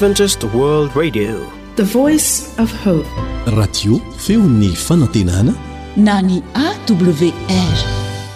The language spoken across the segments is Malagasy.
Adventist World Radio, the voice of hope. Radio feony fanantenana na ny AWR.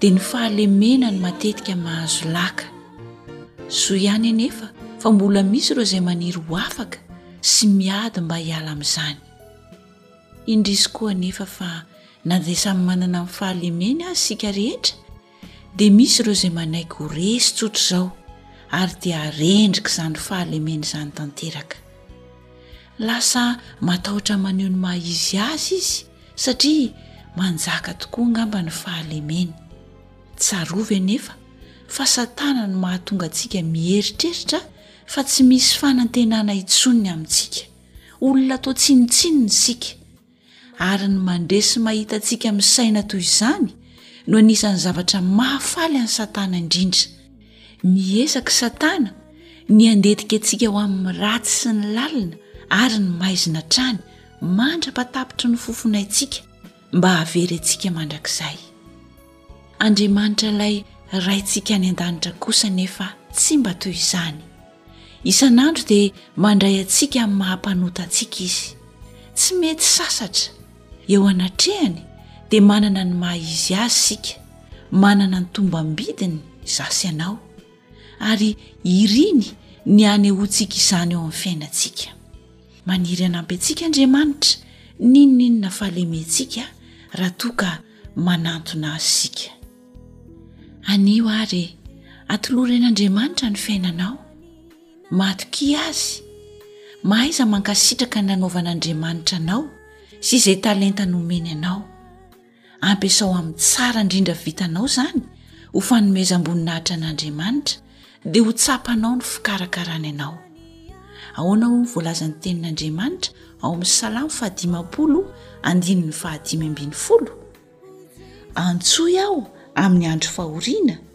dia ny fahalemena no matetika mahazo laka. Soa ihany anefa fa mbola misy ireo izay maniry ho afaka sy miady mba hiala amin'izany. Indrisy koa anefa fa na dia samy manana ny fahalemeny aza isika rehetra dia misy ireo izay manaiky ho resy tsotra izao ary dia arendrika izany fahalemena izany tanteraka. Lasa matahotra maneho ny maha izy azy izy. satria manjaka tokoa angamba ny fahalemeny. Tsarovy anefa fa Satana no mahatonga antsika mieritreritra fa tsy misy fanantenana intsony ny amintsika, olona toa tsinontsinona isika. Ary ny mandresy mahita antsika misaina toy izany no anisan'ny zavatra mahafaly an'i Satana indrindra. Miezaka i Satana ny handetika antsika ho amin'ny ratsy sy ny lalina ary ny maizina hatrany, mandra-patapitry ny fofonaintsika mba haverentsika mandrakizay. Andriamanitra ilay Raintsika any an-danitra kosa anefa tsy mba toy izany. Isan'andro dia mandray antsika amin'ny maha-mpanota antsika izy. Tsy mety sasatra. Eo anatrehany dia manana ny maha izy azy isika, manana ny tombam-bidiny izaho sy ianao, ary iriny ny hanehoantsika izany eo amin'ny fiainantsika. Maniry hanampy antsika Andriamanitra n'inon'inona fahalementsika raha toa ka manantona Azy isika. Anio ary e, atolory an'Andriamanitra ny fiainanao. Matokia Azy. Mahaiza mankasitraka ny nanaovan'Andriamanitra anao sy izay talenta nomeny anao. ampiasao amin'ny tsara indrindra vitanao izany ho fanomezam-boninahitra an'Andriamanitra, dia ho tsapanao ny fikarakarany anao. Ahoana hoy ny voalazan'ny tenin'Andriamanitra ao amin'ny Salamo fahadimampolo andininy fahadimy ambin'ny folo? Antsoy aho amin'ny andro fahoriana,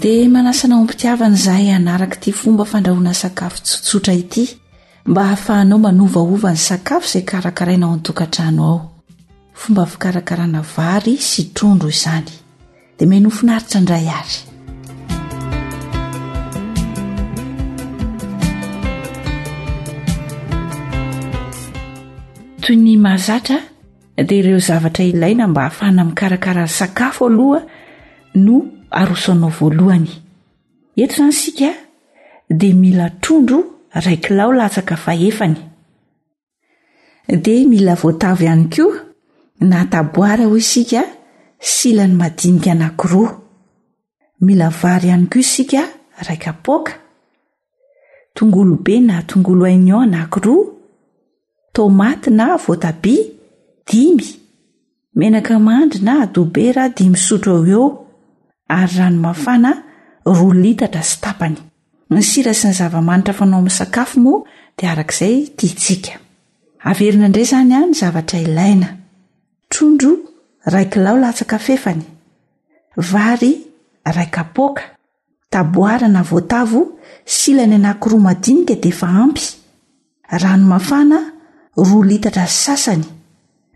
dia manasa anao am-pitiavana izahay hanaraka ity fomba fandrahoana sakafo tsotsotra ity mba hahafahanao manovaova ny sakafo izay karakaraina ao an-tokantrano ao fomba fikarakarana vary sy trondro izany dia meno finaritra indray ary toy ny mahazatra dia ireo zavatra ilaina mba hahafana mikarakara ny sakafo aloha no aroso anao voalohany eto izany isika dia mila trondro raikilao latsaka fahefany dia mila voatavy ihany koa na taboara hoy isika silany madinika anakiroa mila vary ihany koa isika raikapoaka tongolo be na tongolo oignon anankiroa, tomaty na voatabia dimy, menaka mandry na adobera dimy sotro eo eo ary rano mafana roa litatra sy tapany. Ny sira sy ny zava-manitra fanao amin'ny sakafo moa dia araka izay tiantsika. Averina indray izany ny zavatra ilaina. Trondro iray kilao latsaka fefany. Vary iray kapoaka. Taboara na voatavo silany anankiroa madinika dia efa ampy. Rano mafana roa litatra sy sasany.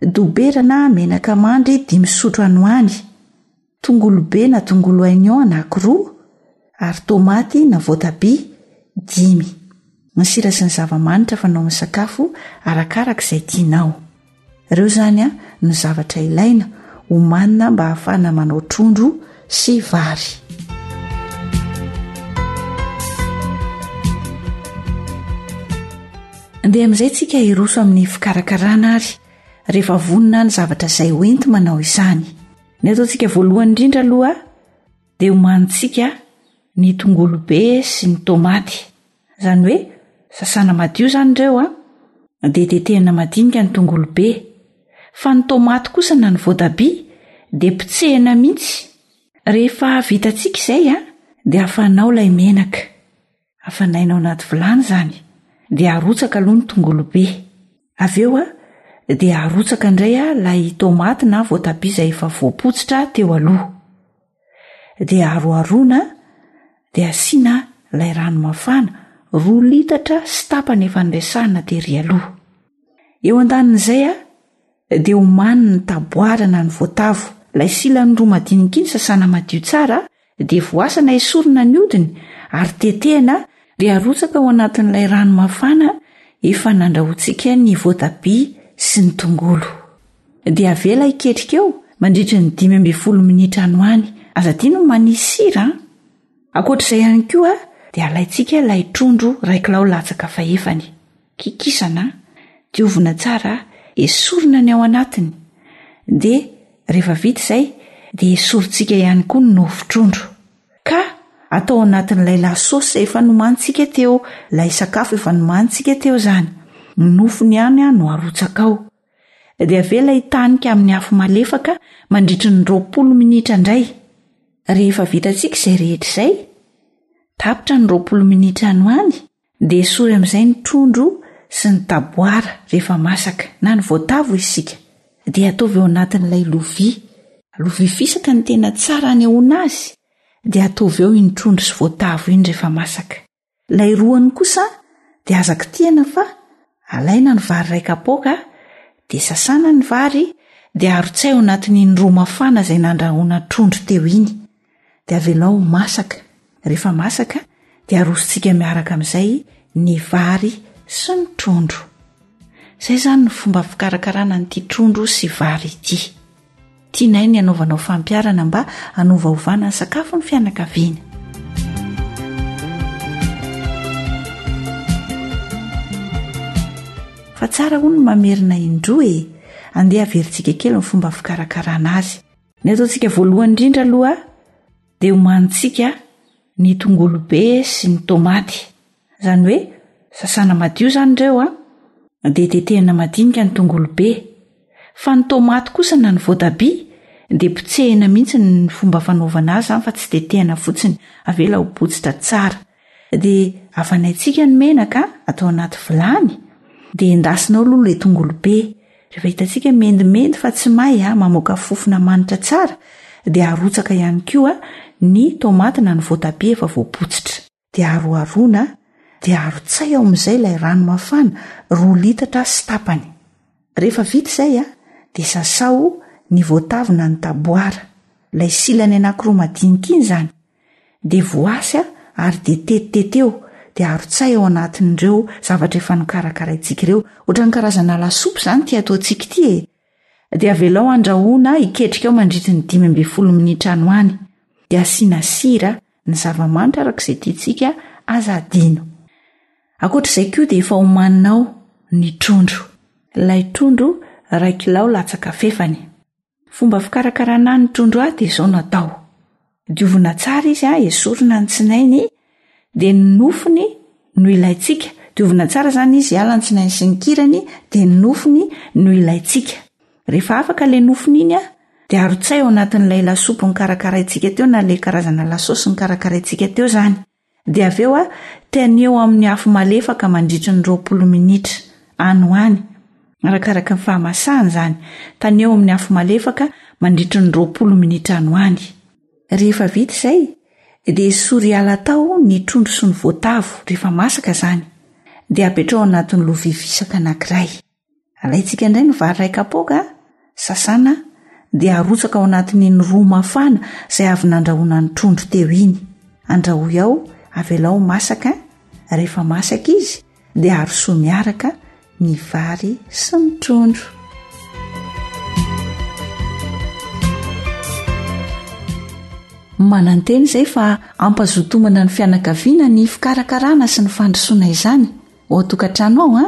Dobera na menaka mandry dimy sotro any ho any. Tongolo be na tongolo oignon anankiroa ary tomaty na voatabia dimy. ny sira sy ny zava-manitra fanao amin'ny sakafo arakaraka izay tianao. Ireo izany no zavatra ilaina homanina mba hahafahana manao trondro sy vary. Andeha amin'izay tsika hiroso amin'ny fikarakarana ary rehefa vonona ny zavatra izay hoenti manao izany. Ny ataontsika voalohany indrindra aloha dia homanintsika ny tongolobe sy ny tomaty. Izany hoe sasana madio izany ireo an, ah. dia tetehina madinika ny tongolo be. Fa ny tomaty kosa na ny voatabia dia potsehina mihitsy. Rehefa vitantsika izay an, ah, dia hafanao ilay menaka. Hafanaina ao anaty vilany izany. Dia arotsaka aloha ny tongolo be. Avy eo an, ah, dia arotsaka indray ah, ilay tomaty na voatabia izay efa voapotsitra teo aloha. dia aroaroana dia asiana ilay rano mafana roa litatra sy tapany efa nresahana tery aloha eo an-danin'izay a dia homaniny ny taboarana ny voatavo ilay silany roa madiniky ny sasana madio tsara dia voasana esorina ny odiny ary tetehina dia arotsaka ao anatin'ilay rano mafana efa nandrahoantsika ny voatabia sy ny tongolo dia avela hiketrika eo mandritry ny dimy ambin'ny folo minitra any ho any aza adino ny manisy sira an ankoatra izay ihany koa dia alaintsika ilay trondro ray kilao latsaka fahefany kikisana diovina tsara esorina ny ao anatiny dia rehefa vita izay dia esorintsika ihany koa ny novotrondro ka atao anatin'ilay lasosy izay efa nomanintsika teo ilay sakafo efa nomanintsika teo izany ny nofony ihany no arotsaka ao Dia avela hitanika amin'ny afo malefaka mandritry ny roapolo minitra indray. Rehefa vitantsika izay rehetra izay, tapitra ny roapolo minitra any ho any, dia esory amin'izay ny trondro sy ny taboara rehefa masaka na ny voatavo isika. Dia ataovy ao anatin'ilay lovia. Lovia fisaka ny tena tsara anehoana azy, dia ataovy ao iny trondro sy voatavo iny rehefa masaka. ilay roany kosa dia aza kitihana fa alaina ny vary ray kapoaka dia sasana ny vary dia arotsay ao anatin'iny roa mafana izay nandrahoana trondro teo iny dia avelao masaka rehefa masaka dia arosontsika miaraka amin'izay ny vary sy ny trondro izay izany ny fomba fikarakarana nyity trondro sy vary ity Tianay ny hanaovanao fampiharana mba hanovaovana ny sakafo ny fianakaviana. Fa tsara hono ny mamerina indroa e! Andeha averintsika kely ny fomba fikarakarana azy. Ny ataontsika voalohany indrindra aloha dia homanintsika ny tongolo be sy ny tomaty izany hoe sasana madio izany ireo a ah. dia tetehina madinika ny tongolo be fa ny tomaty kosa na ny voatabia dia potsehina mihitsy ny fomba fanaovana azy izany fa tsy tetehina fotsiny avela ho potsitra tsara dia avanaintsika ny menaka atao anaty vilany dia endasinao aloha ilay tongolo be rehefa hitantsika mendimendy fa tsy may a mamoaka fofona manitra tsara dia arotsaka ihany koa ny tomaty na ny voatabia efa voapotsitra dia aroaroana dia arotsay ao amin'izay ilay rano mafana roa litatra sy tapany rehefa vita izay a dia sasao ny voatavina ny taboara ilay silany anankiroa madinika iny izany Dia voasy ary dia tetitety eo, dia arotsay ao anatin'ireo zavatra efa nokarakaraintsika ireo, ohatran'ny karazana lasopy izany ity ataontsika ity e! Dia avelao handrahoina hiketrika ao mandritry ny dimy ambin'ny folo minitra any ho any. Dia asiana sira, ny zava-manitra araka izay tiantsika, aza adino. Ankoatra izay koa dia efa homanina ao ny trondro. Ilay trondro iray kilao latsaka fefany. Fomba fikarakarana ny trondro ahy dia izao no atao. Diovina tsara izy a, esorina ny tsinainy dia ny nofony no ilaintsika. Diovina tsara izany izy hiala ny tsinainy sy ny kirany dia ny nofony no ilaintsika. Rehefa afaka ilay nofony iny a, dia arotsay ao anatin'ilay lasopy nokarakaraintsika teo na ilay karazana lasaosy nokarakaraintsika teo izany. Dia avy eo aho te ny eo amin'ny afo malefaka mandritry ny roapolo minitra, any ho any, arakaraka ny fahamasahany izany, tany eo amin'ny afo malefaka mandritry ny roapolo minitra any ho any. Rehefa vita izay, dia esory hiala tao ny trondro sy ny voatavo, rehefa masaka izany. Dia apetraho anatin'ny lovia fisaka anankiray. alaintsika indray ny vary ray kapoaka sasana dia arotsaka ao anatin'iny roa mafana izay avy nandrahona ny trondro teo iny andrahoy ao avelao masaka rehefa masaka izy dia arosoa miaraka ny vary sy ny trondro manantena izay fa ampazotomana ny fianakaviana ny fikarakarana sy ny fandrosoana izany ho atokantrano ao a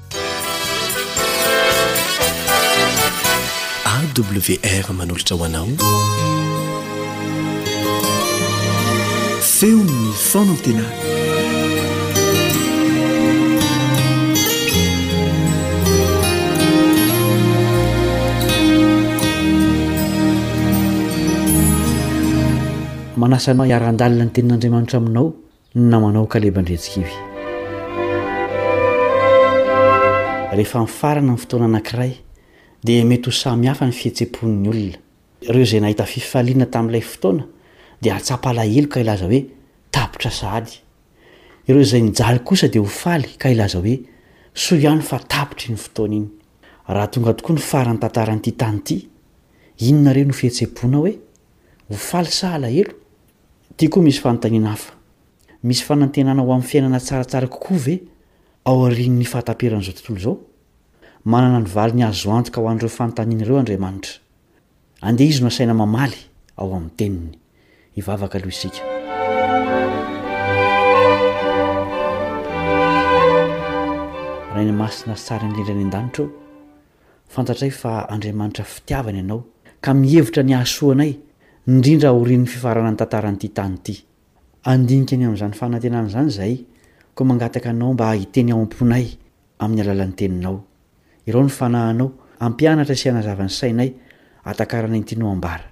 AWR manolotra ho anao feon'ny fanantenana manasa anao hiara-handalina ny tenin'Andriamanitra aminao ny namanao Caleb Andriantsikivy. Rehefa mifarana ny fotoana anankiray dia mety ho samy hafa ny fihetsem-pon'ny olona. Ireo izay nahita fifaliana tamin'ilay fotoana dia hahatsapa alahelo ka hilaza hoe tapitra sahady. Ireo izay nijaly kosa dia ho faly ka hilaza hoe soa ihany fa tapitra iny fotoana iny. Raha tonga tokoa ny faran'ny tantaran'ity tany ity, inona re no fihetsem-ponao e? Ho faly sa alahelo? Ity koa misy fanontaniana hafa, Misy fanantenana ho amin'ny fiainana tsaratsara kokoa ve aorian'ny fahataperan'izao tontolo izao? Manana ny valiny azo antoka ho an'ireo fanontaniana ireo Andriamanitra. Andeha Izy no asaina mamaly ao amin'ny Teniny. Hivavaka aloha isika. Rainy Masina sy Tsara indrindra any an-danitra ô, Fantatray fa Andriamanitra fitiavana ianao ka mihevitra ny hahasoa anay, indrindra aorian'ny fifaranan'ny tantaran'ity tany ity. Handinika ny amin'izany fanantenana izany izahay koa mangataka anao mba hiteny ao am-ponay amin'ny alalan'ny Teninao. Irao ny fanahinao, hampianatra sy hanazava ny sainay hahatakarana ity no ambara.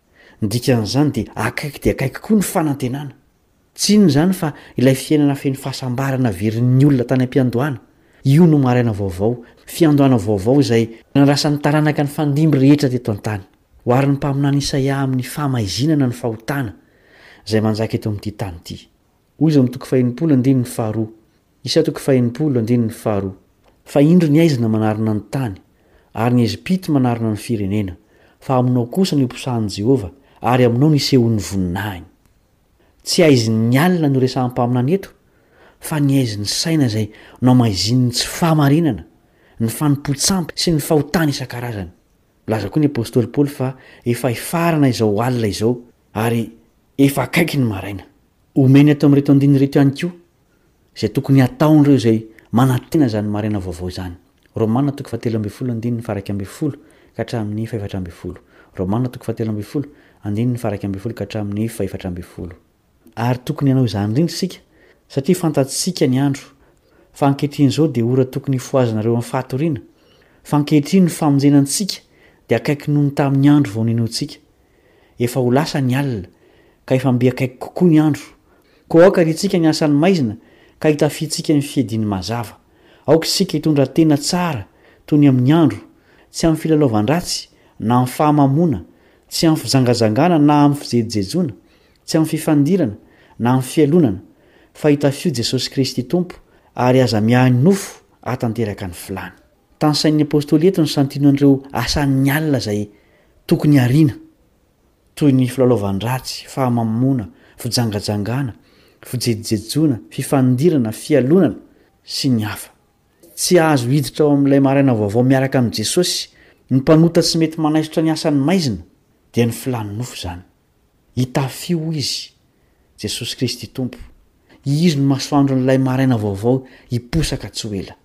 Ny dikan'izany dia akaiky dia akaiky koa ny fanantenana. Tsy inona izany fa ilay fiainana feno fahasambarana averin'ny olona tany am-piandohana. Io no maraina vaovao, fiandohana vaovao izay nandrasan'ny taranaka nifandimby rehetra teto an-tany. Oharin'ny mpaminany Isaia amin'ny fahamaizinana ny fahotana izay manjaka eto amin'ity tany ity. Hoy izy ao amin'ny toko fahenimpolo andininy faharoa, Isa toko fahenimpolo, andininy faharoa. Fa indro ny aizina manarona ny tany, ary ny Ezipito manarona ny firenena, fa aminao kosa no iposahan'i Jehovah, ary aminao no isehoan'ny voninahiny. Tsy aizin'ny alina no resahan'ny mpaminany eto, fa ny aizin'ny saina izay nohamaizinin'ny tsy fahamarinana, ny fanompoan-tsampy sy ny fahotana isan-karazany. Milaza koa ny apostoly Paoly fa efa hifarana izao alina izao, ary efa akaiky ny maraina. Omeny ato amin'ireto andininy ireto ihany koa Izay tokony hataon'ireo izay manantena izany maraina vaovao izany. Romana toko fahatelo ambin'ny folo andininy faharaika ambin'ny folo ka hatramin'ny fahefatra ambin'ny folo. Romana toko fahatelo ambin'ny folo andininy faharaika ambin'ny folo ka hatramin'ny fahefatra ambin'ny folo. Ary tokony hanao izany indrindra isika, satria fantatsika ny andro, fa ankehitriny izao dia ora tokony hifohazanareo amin'ny fahatoriana, fa ankehitriny ny famonjena antsika dia akaiky noho ny tamin'ny andro vao ninoantsika. Efa ho lasa ny alina, ka efa mbe akaiky kokoa ny andro. Koa aoka ry isika ny asan'ny maizina ka hitafiantsika ny fiedian'ny mazava. Aoka isika hitondra tena tsara toy ny amin'ny andro, tsy amin'ny filalaovan-dratsy na amin'ny fahamamoana, tsy amin'ny fijangajangana na amin'ny fijejojejoana, tsy amin'ny fifandirana na amin'ny fialonana, fa hitafio Jesosy Kristy Tompo ary aza miahy ny nofo hahatanteraka ny filany. Tanisain'ny Apostoly eto ny santion an'ireo asan'ny alina izay tokony hariana, toy ny filalaovan-dratsy, fahamamoana, fijangajangana, fijejojejoana, fifanindirana, fialonana, sy ny hafa. Tsy azo hiditra ao amin'ilay maraina vaovao miaraka amin'i Jesosy ny mpanota tsy mety manaisotra ny asan'ny maizina, dia ny filàny nofo izany. Hitafio, hoy izy, Jesosy Kristy Tompo. Hihizo ny masoandron'ilay maraina vaovao hiposaka tsy ho ela.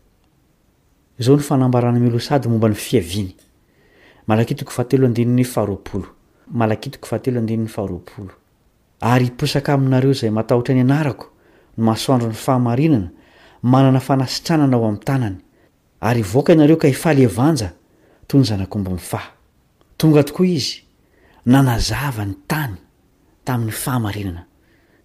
Izao no fanambaran'i Milosady momba ny fiaviany, Malaki toko fahatelo andininy faharoapolo, Malaki toko fahatelo andininy faharoapolo, Ary hiposaka aminareo izay matahotra ny anarako ny masoandro ny fahamarinana, manana fanasitranana ao amin'ny tanany, ary hivoaka ianareo ka hifaly hevanja toy ny zanak'omby mifaha. Tonga tokoa izy, nanazava ny tany tamin'ny fahamarinana.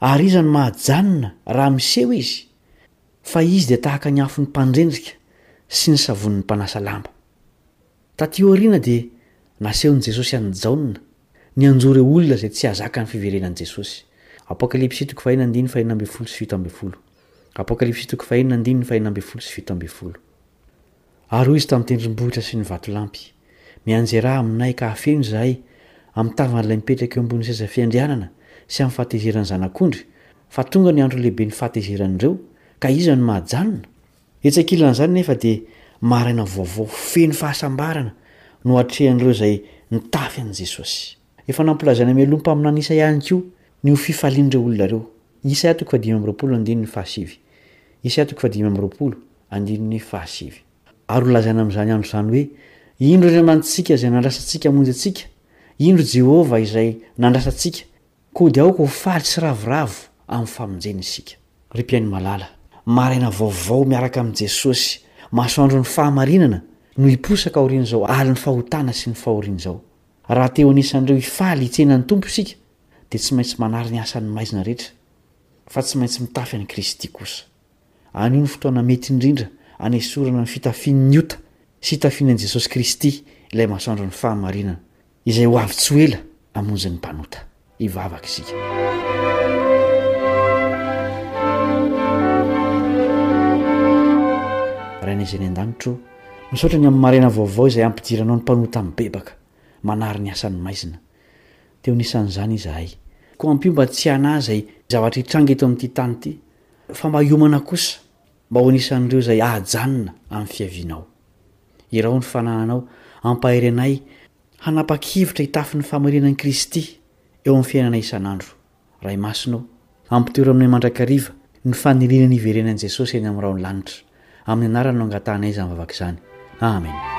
Ary iza no mahajanona raha miseho izy? Fa izy dia tahaka ny afon'ny mpandrendrika sy ny savon'ny mpanasa lamba. Taty aoriana dia nasehon'i Jesosy an'i Jaona ny hanjo ireo olona izay tsy hahazaka ny fiverenan'i Jesosy. Apokalypsy toko fahenina andininy fahenina ambin'ny folo sy fito ambin'ny folo. Apokalypsy toko fahenina andininy fahenina ambin'ny folo sy fito ambin'ny folo. Ary hoy izy tamin'ny tendrombohitra sy ny vatolampy, Mianjerà aminay ka afeno izahay, amin'ny tavan'ilay mipetraka eo ambonin'ny seza fiandrianana sy amin'ny fahatezeran'ny Zanak'ondry, fa tonga ny andro lehiben'ny fahatezeran'ireo, ka iza no mahajanona? Etsy ankilan'izany anefa dia maraina vaovao feno fahasambarana no atrehan'ireo izay nitafy an'i Jesosy. Efa nampilazaina mialoha ny mpaminany Isaia ihany koa ny ho fifalian'ireo olona ireo. Isaia toko fahadimy amby roapolo andininy fahasivy. Isaia toko fahadimy amby roapolo andininy fahasivy. Ary ho lazaina amin'izany andro izany hoe, Indro Andriamanitsika izay nandrasa antsika hamonjy antsika, indro Jehovah izay nandrasa antsika, koa dia aoka ho faly sy ravoravo amin'ny famonjeny isika. Ry mpihaino malala, maraina vaovao miaraka amin'i Jesosy, masoandron'ny fahamarinana, no hiposaka aorian'izao alin'ny fahotana sy ny fahoriana izao. Raha te ho anisan'ireo hifaly hitsena ny Tompo isika, dia tsy maintsy manary ny asan'ny maizina rehetra, fa tsy maintsy mitafy an'i Kristy kosa. Anio no fotoana mety indrindra hanesorana ny fitafian'ny ota sy hitafiana an'i Jesosy Kristy, ilay Masoandron'ny fahamarinana, izay ho avy tsy ho ela hamonjy ny mpanota. hivavaka isika. Rainay izay any an-danitra ô, misaotra ny amin'ny maraina vaovao izay ampidiranao ny mpanota mibebaka manary ny asan'ny maizina. Teo anisan'izany izahay. Koa ampio mba tsy hanahy izay zavatra hitranga eto amin'ity tany ity, fa mba hiomana kosa mba ho anisan'ireo izay hajanona amin'ny fiavianao. Iraho ny fanahinao, ampahery anay Hanapa-kevitra hitafy ny famarinan'i Kristy eo amin'ny fiainana isan'andro. Ray Masina ô, ampitero aminay mandrakariva ny faniriana ny hiverenan'i Jesosy eny amin'ny rahon'ny lanitra. Amin'ny anarany no angatahanay izany vavaka izany. Amena.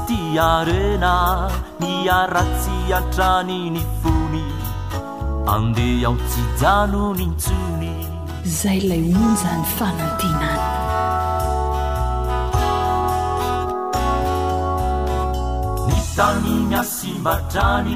Tia rena miharatsy hatrany ny fony Andeha aho tsy hijanona intsony Izay ilay onjan'ny fanantenana. Ny tany mihasimba hatrany.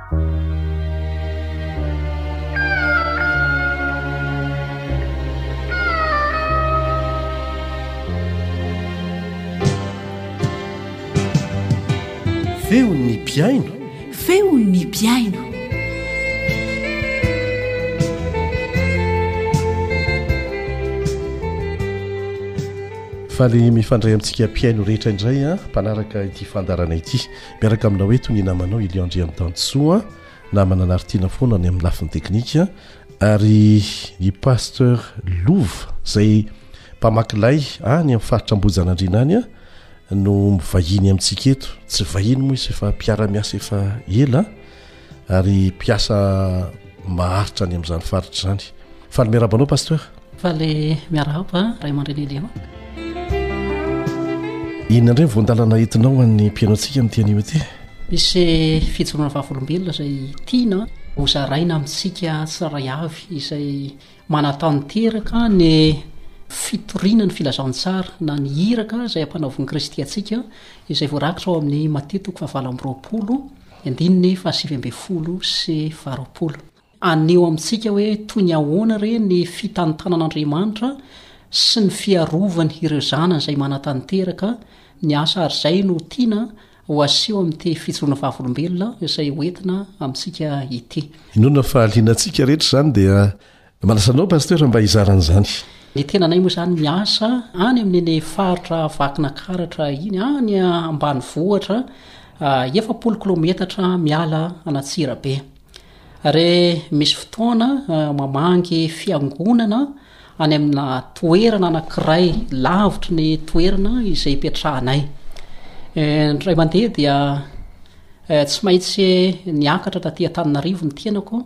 Feon'ny mpihaino. Feon'ny mpihaino. Faly mifandray amintsika mpihaino rehetra indray a, mpanaraka ity fandarana ity. Miaraka aminao eto ny namanao Ilio Andriantansoa, namana anaritiana foana ny amin'ny lafiny teknika ary ny Pasteur Lova izay mpamaky lay any amin'ny faritra Ambohijanandriana any no mivahiny amintsika eto. Tsy vahiny moa izy fa mpiara-miasa efa ela. ary mpiasa maharitra any amin'izany faritra izany fa ny miarabanao pasteur fa le miarahaba ray aman-dreny elion inona indray voandalana entinao an'ny mpianaontsika amin'ny teny io ty misy fijoroana vavolombelona izay tiana hozaraina amintsika tsiraray avy izay manatanteraka ny fitoriana ny filazantsara na ny hiraka izay ampanaovin'ny kristy antsika izay voarakitra ao amin'ny matetika fahavalo ambyroapolo Ny andininy fahasivy ambin'ny folo sy faharoapolo. Aneho amintsika hoe toy ny ahoana re ny fitantanan'Andriamanitra sy ny fiarovany ireo zanany izay manatanteraka ny asa ary izay no tiana ho aseho amin'ity fijoroana vavolombelona izay hoentina amintsika ity. Inoana fa liana antsika rehetra izany dia Malasa anao Pasteur mba hizara an'izany. Ny tenanay moa izany miasa any amin'iny faritra Vakinakaratra iny, any ambanivohitra, efapolo kilometatra miala an'Antsirabe. Ary misy fotoana mamangy fiangonana any amina toerana anankiray lavitry ny toerana izay ipetrahanay. Indray mandeha dia tsy maintsy niakatra taty Antananarivo ny tenako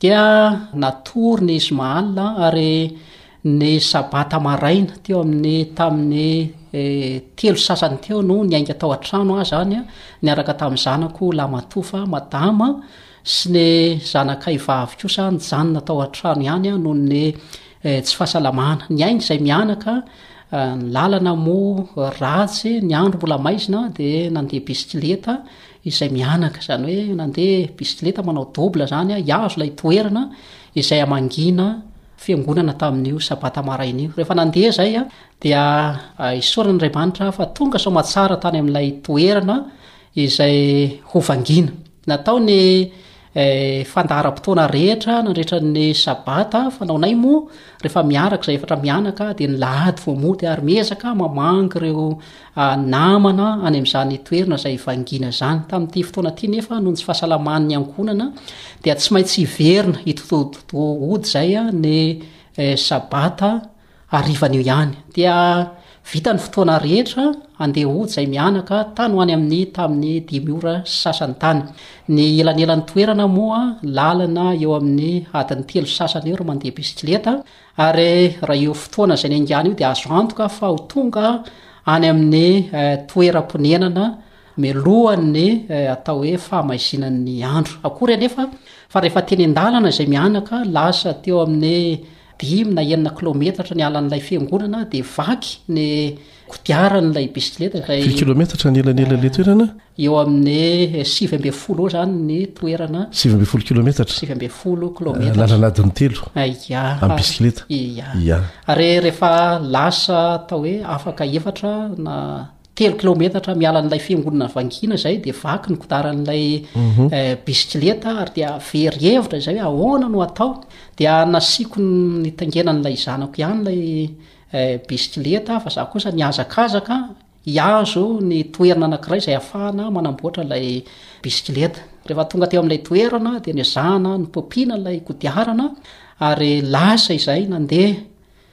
Dia natory ny Ismaal ary ny sabata maraina teo amin'ny tamin'ny eh, telo sasany teo no niainga tao an-trano aho zany niaraka tamin'ny zanako lamatofa madama sy ny zanakay vavy kosa nijanona tao an-trano ihany aho noho ny eh, tsy fahasalamana ny ainy izay mianaka eh, ny lalana moa ratsy ny andro mbola maizina dia nandeha bisikileta izay mihanaka, izany hoe nandeha bisikileta manao double izany aho hiazo ilay toerana izay hamangina fiangonana tamin'io sabata maraina io. Rehefa nandeha izay aho dia isaoran'Andriamanitra aho fa tonga soamatsara tany amin'ilay toerana izay hovangina. Natao ny fandaharam-potoana rehetra nandritra ny Sabata, fanaonay moa rehefa miaraka izay efatra mianaka dia ny lahady vao mody ary miezaka mamangy ireo namana any amin'izany toerana izay vangiana izany. Tamin'ity fotoana ity nefa noho ny tsy fahasalaman'ny ankohonana dia tsy maintsy hiverina ito tontolo ody izay ny Sabata. Harivan'io ihany, dia vita ny fotoana rehetra handeha ho jay mianaka tany ho any amin'ny tamin'ny dimy ora sy sasany tany. Ny elanelan'ny toerana moa lalana eo amin'ny adiny telo sy sasany eo raha mandeha bisikileta, ary raha io fotoana izay niaingàna io dia azo antoka fa ho tonga any amin'ny eh, toeram-ponenana mialohan'ny eh, atao hoe fahamaizinan'ny andro akory anefa, fa rehefa teny an-dalana izay mianaka lasa teo amin'ny dimy na enina kilometatra niala an'ilay fiangonana dia vaky ny kodiaran'ilay bisikileta izay firy kilometatra ny elanelan'ilay toerana eo amin'ny sivy ambin'ny folo eo zany ny toerana sivy ambin'ny folo kilometatra sivy ambin'ny folo kilometatra eh, lalana adiny telo ya amin'ny bisikileta ya ya ary rehefa lasa atao hoe afaka efatra na telo kilometatra miala an'ilay fiangonana vangina izay dia vaky ny kodaran'ilay mhm. eh, bisikileta ary dia very hevitra izay hoe ahoana no atao dia nasiako ny tangenan'ilay zanako ihany ilay eh, bisikileta fa za kosa ny azakazaka hiazo ny toerana anakiray izay afahana manamboatra ilay bisikileta rehefa tonga teo amin'ilay toerana dia ny zana ny pompiana ilay kodiarana ary lasa izay nandeha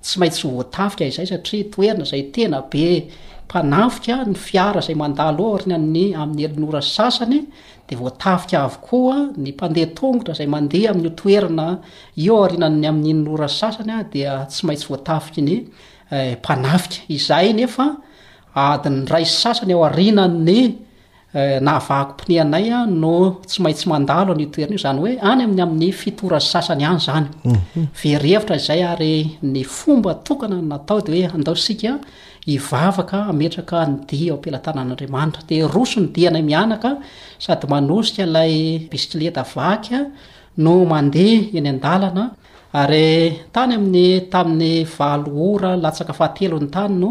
Tsy maintsy voatafika izay satria toerana izay tena be mpanafika, ny fiara izay mandalo oharina ny amin'ny herinora sasany dia voatafika avokoa, ny mpandeha tongotra izay mandeha amin'io toerana io aorianan'ny amin'ny inora sasany dia tsy maintsy voatafiky ny eh, mpanafika. Izay nefa adin'ny ray sasany ao aorianan'ny Nahavaha-komponia anay no tsy maintsy mandalo an'io toerana io, izany hoe any amin'ny amin'ny fito ora sy sasany any izany. Mhm. Very hevitra izay ary ny fomba tokana no natao dia hoe andao isika hivavaka hametraka ny dia ao am-pelatanan'Andriamanitra. Dia roso ny dianay mianaka sady manosika ilay bisikileta vaky no mandeha eny an-dalana ary tany amin'ny tamin'ny valo ora latsaka fahatelo ny tany no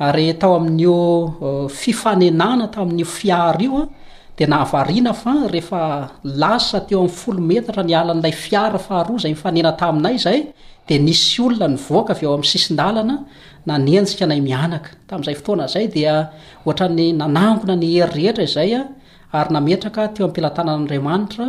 Ary tao amin'io fifanenana tamin'io fiara io dia nahavariana fa rehefa lasa teo amin'ny folo metatra ny alan'ilay fiara faharoa izay nifanena taminay izay dia nisy olona nivoaka avy ao amin'ny sisin-dalana nanenjika anay mianaka. Tamin'izay fotoana izay dia ohatran'ny nanangona ny hery rehetra izay ary nametraka teo am-pelatanan'Andriamanitra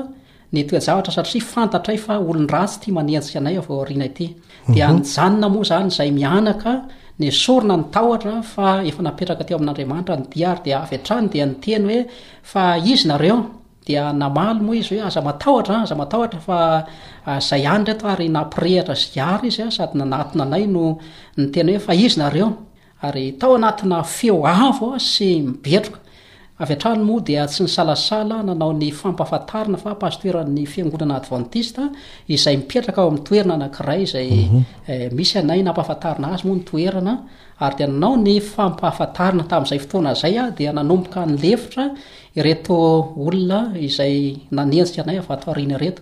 ny toe-javatra satria fantatray fa olon-dratsy ity manenjika anay avy ao aoriana ity dia mhm. nijanona moa zany izay mianaka nesorina ny tahotra fa efa napetraka teo amin'andriamanitra ny diary dia avy hatrany dia ny teny hoe fa izy nareo dia namaly moa izy hoe aza matahotra aza matahotra fa ah, zay any reto ary nampirehatra sy iaro izy a sady nanatona anay no ny teny hoe fa izy nareo Ary tao anatina feo avo sy mibetroka avy hatrany moa dia tsy nisalasala nanao ny fampahafantarana fa pasiteran'ny fiangonana advantista izay mipetraka ao amin'ny toerana anankiray izay mhm. eh, misy anay nampahafantarina azy moa ny toerana ary dia nanao ny fampahafantarina tamin'izay fotoana izay a dia nanomboka ny lefitra ireto olona izay nanenjika anay avato arina ireto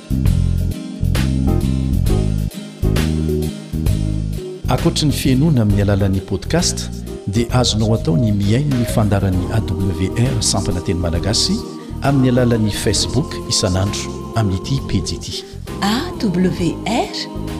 Ankoatry ny fihainoana amin'ny alalan'ny podcast dia azonao atao ny mihaino ny fandaharan'ny AWR Sampana Teny Malagasy amin'ny alalan'ny Facebook isan'andro amin'ity pejy ity. AWR.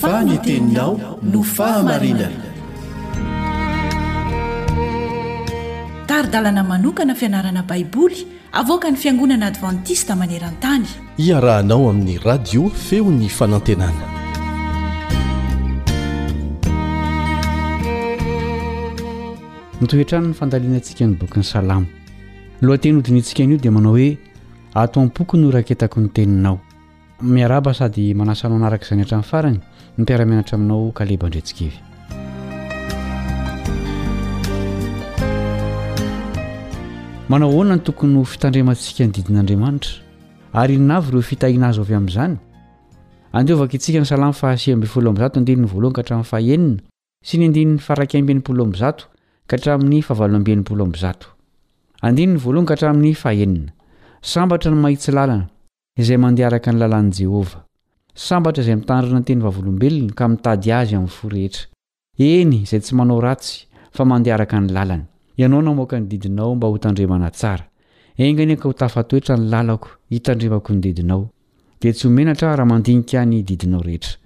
Fa ny teninao no fahamarinana. Tari-dalana manokana fianarana Baiboly avoakan'ny Fiangonana Advantista maneran-tany. Iarahanao amin'ny Radio Feon'ny Fanantenana. Mitohy hatrany ny fandalinantsika ny bokin'ny Salamo. Ny lohateny hodinihintsika anio dia manao hoe Ato am-poko no iraketako ny teninao. Miarahaba sady manasa anao hanaraka izany hatramin'ny farany ny mpiara-mianatra aminao Kaleba Andriantsikevy. Manao ahoana no tokony ho fitandremantsika ny didin'Andriamanitra? Ary inona avy ireo fitahiana azo avy amin'izany? Andeha hovakitsika ny Salamo fahasivy ambin'ny folo amby zato andininy voalohany ka hatramin'ny fahenina. Sy ny andininy faharaika amby enimpolo amby zato ka hatramin'ny fahavalo amby enimpolo amby zato. Andininy voalohany ka hatramin'ny fahenina. Sambatra ny mahitsy lalana, izay mandeha araka ny lalàn'i Jehovah. Sambatra izay mitandrina ny teny Vavolombelony ka mitady azy amin'ny fo rehetra, eny, izay tsy manao ratsy, fa mandeha araka ny lalany. Ianao namoaka ny didinao mba hotandremana tsara. Enga anie ka ho tafatoetra ny lalako, hitandremako ny didinao. dia tsy ho menatra aho raha mandinika ny didinao rehetra.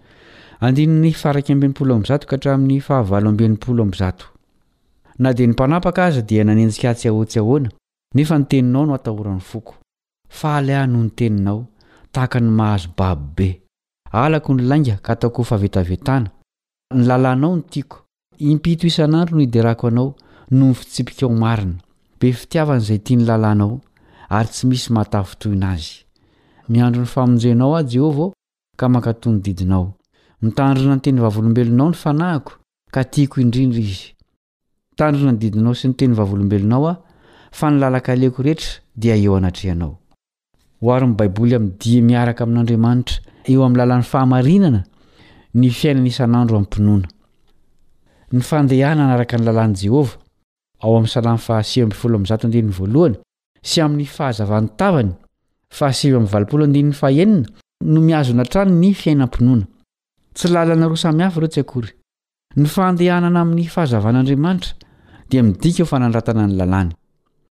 Andininy faha-iraika ambin'ny folo amby zato ka hatramin'ny faha-valo amby enimpolo amby zato. Na dia ny mpanapaka aza dia nanenjika ahy tsy ahoa-tsy ahoana, nefa ny teninao no atahoran'ny foko. Faly aho noho ny teninao, tahaka ny mahazo babo be. Halako ny lainga ka ataoko fahavetavetana, ny lalànao no tiako. Impito isan'andro no iderako anao noho ny fitsipikao marina. Be fitiavana izay tia ny lalànao, ary tsy misy mahatafintohina azy. Miandry ny famonjenao aho, Jehovah ô, ka mankatò ny didinao. Mitandrina ny teny vavolombelonao ny fanahiko, ka tiako indrindra izy. Mitandrina ny didinao sy ny teny vavolombelonao aho, fa ny lalan-kaleko rehetra dia eo anatrehanao. Oharin'ny Baiboly amin'ny dia miaraka amin'Andriamanitra eo amin'ny lalan'ny fahamarinana ny fiainana isan'andro amim-pinoana. Ny fandehanana araka ny lalàn'i Jehovah, ao amin'ny Salamo fahasivy ambin'ny folo amby zato andininy voalohany, sy amin'ny fahazavan'ny tavany, fahasivy amby valopolo andininy fahenina, no mihazona hatrany ny fiainam-pinoana. Tsy lalana roa samy hafa ireo tsy akory. Ny fandehanana amin'ny fahazavan'Andriamanitra dia midika ho fanandratana ny lalàny.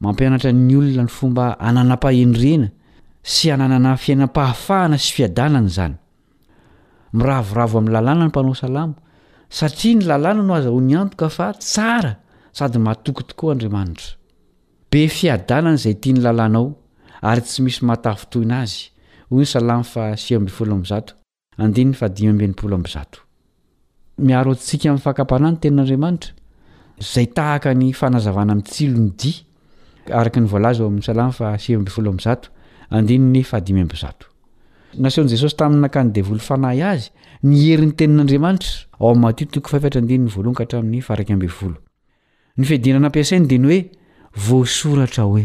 Mampianatra ny olona ny fomba hananam-pahendrena sy hananana fiainam-pahafahana sy fiadanana izany. Miravoravo amin'ny lalàna ny mpanao salamo, satria ny lalàna no azahoany antoka fa tsara sady matoky tokoa Andriamanitra. Be fiadanana izay tia ny lalànao, ary tsy misy mahatafintohina azy, hoy ny Salamo fahasivy ambin'ny folo amby zato. Andininy fahadimy amby enimpolo amby zato. Miaro antsika amin'ny fakam-panahy ny Tenin'Andriamanitra, izay tahaka ny fanazavana mitsilo ny dihy, araka ny voalaza ao amin'ny Salamo fahasivy ambin'ny folo amby zato, andininy fahadimy amby zato. Nasehon'i Jesosy tamin'ny nakan'ny devoly fanahy azy ny herin'ny Tenin'Andriamanitra, ao amin'ny Matio toko fahefatra andininy voalohany ka hatramin'ny faha iraika ambin'ny folo. Ny fiadiana nampiasainy dia ny hoe voasoratra hoe.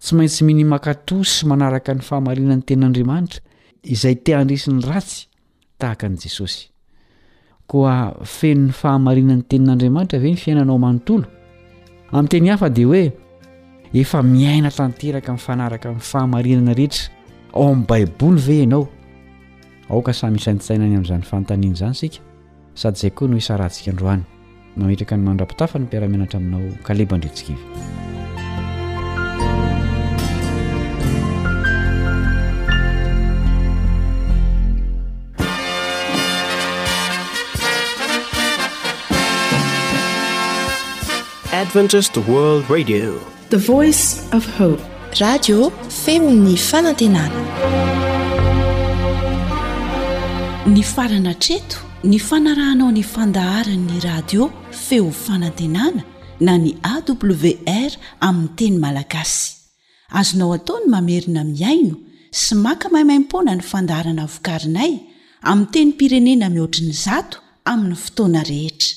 Tsy maintsy mino mankatò sy manaraka ny fahamarinan'ny Tenin'Andriamanitra izay te handresy ny ratsy tahaka an'i Jesosy. Koa feno ny fahamarinan'ny Tenin'Andriamanitra ve ny fiainanao manontolo? Amin'ny teny hafa dia hoe efa miaina tanteraka mifanaraka amin'ny fahamarinana rehetra ao amin'ny Baiboly ve ianao? Aoka samy hisaintsaina ny amin'izany fanontaniana izany isika. Sady izay koa no isarahantsika androany. Mametraka ny mandra-pitafa ny mpiara-mianatra aminao Caleb Andriatsivy. Adventist World Radio. The voice of hope. Radio feo ny fanantenana. Nifarana hatreto ny fanarahanao ny fandaharan'ny radio feo fanantenana na ny AWR amin'ny teny malagasy. Azonao atao ny mamerina mihaino sy maka maimaimpoana ny fandaharana vokarinay amin'ny tenim-pirenena mihoatry ny zato amin'ny fotoana rehetra.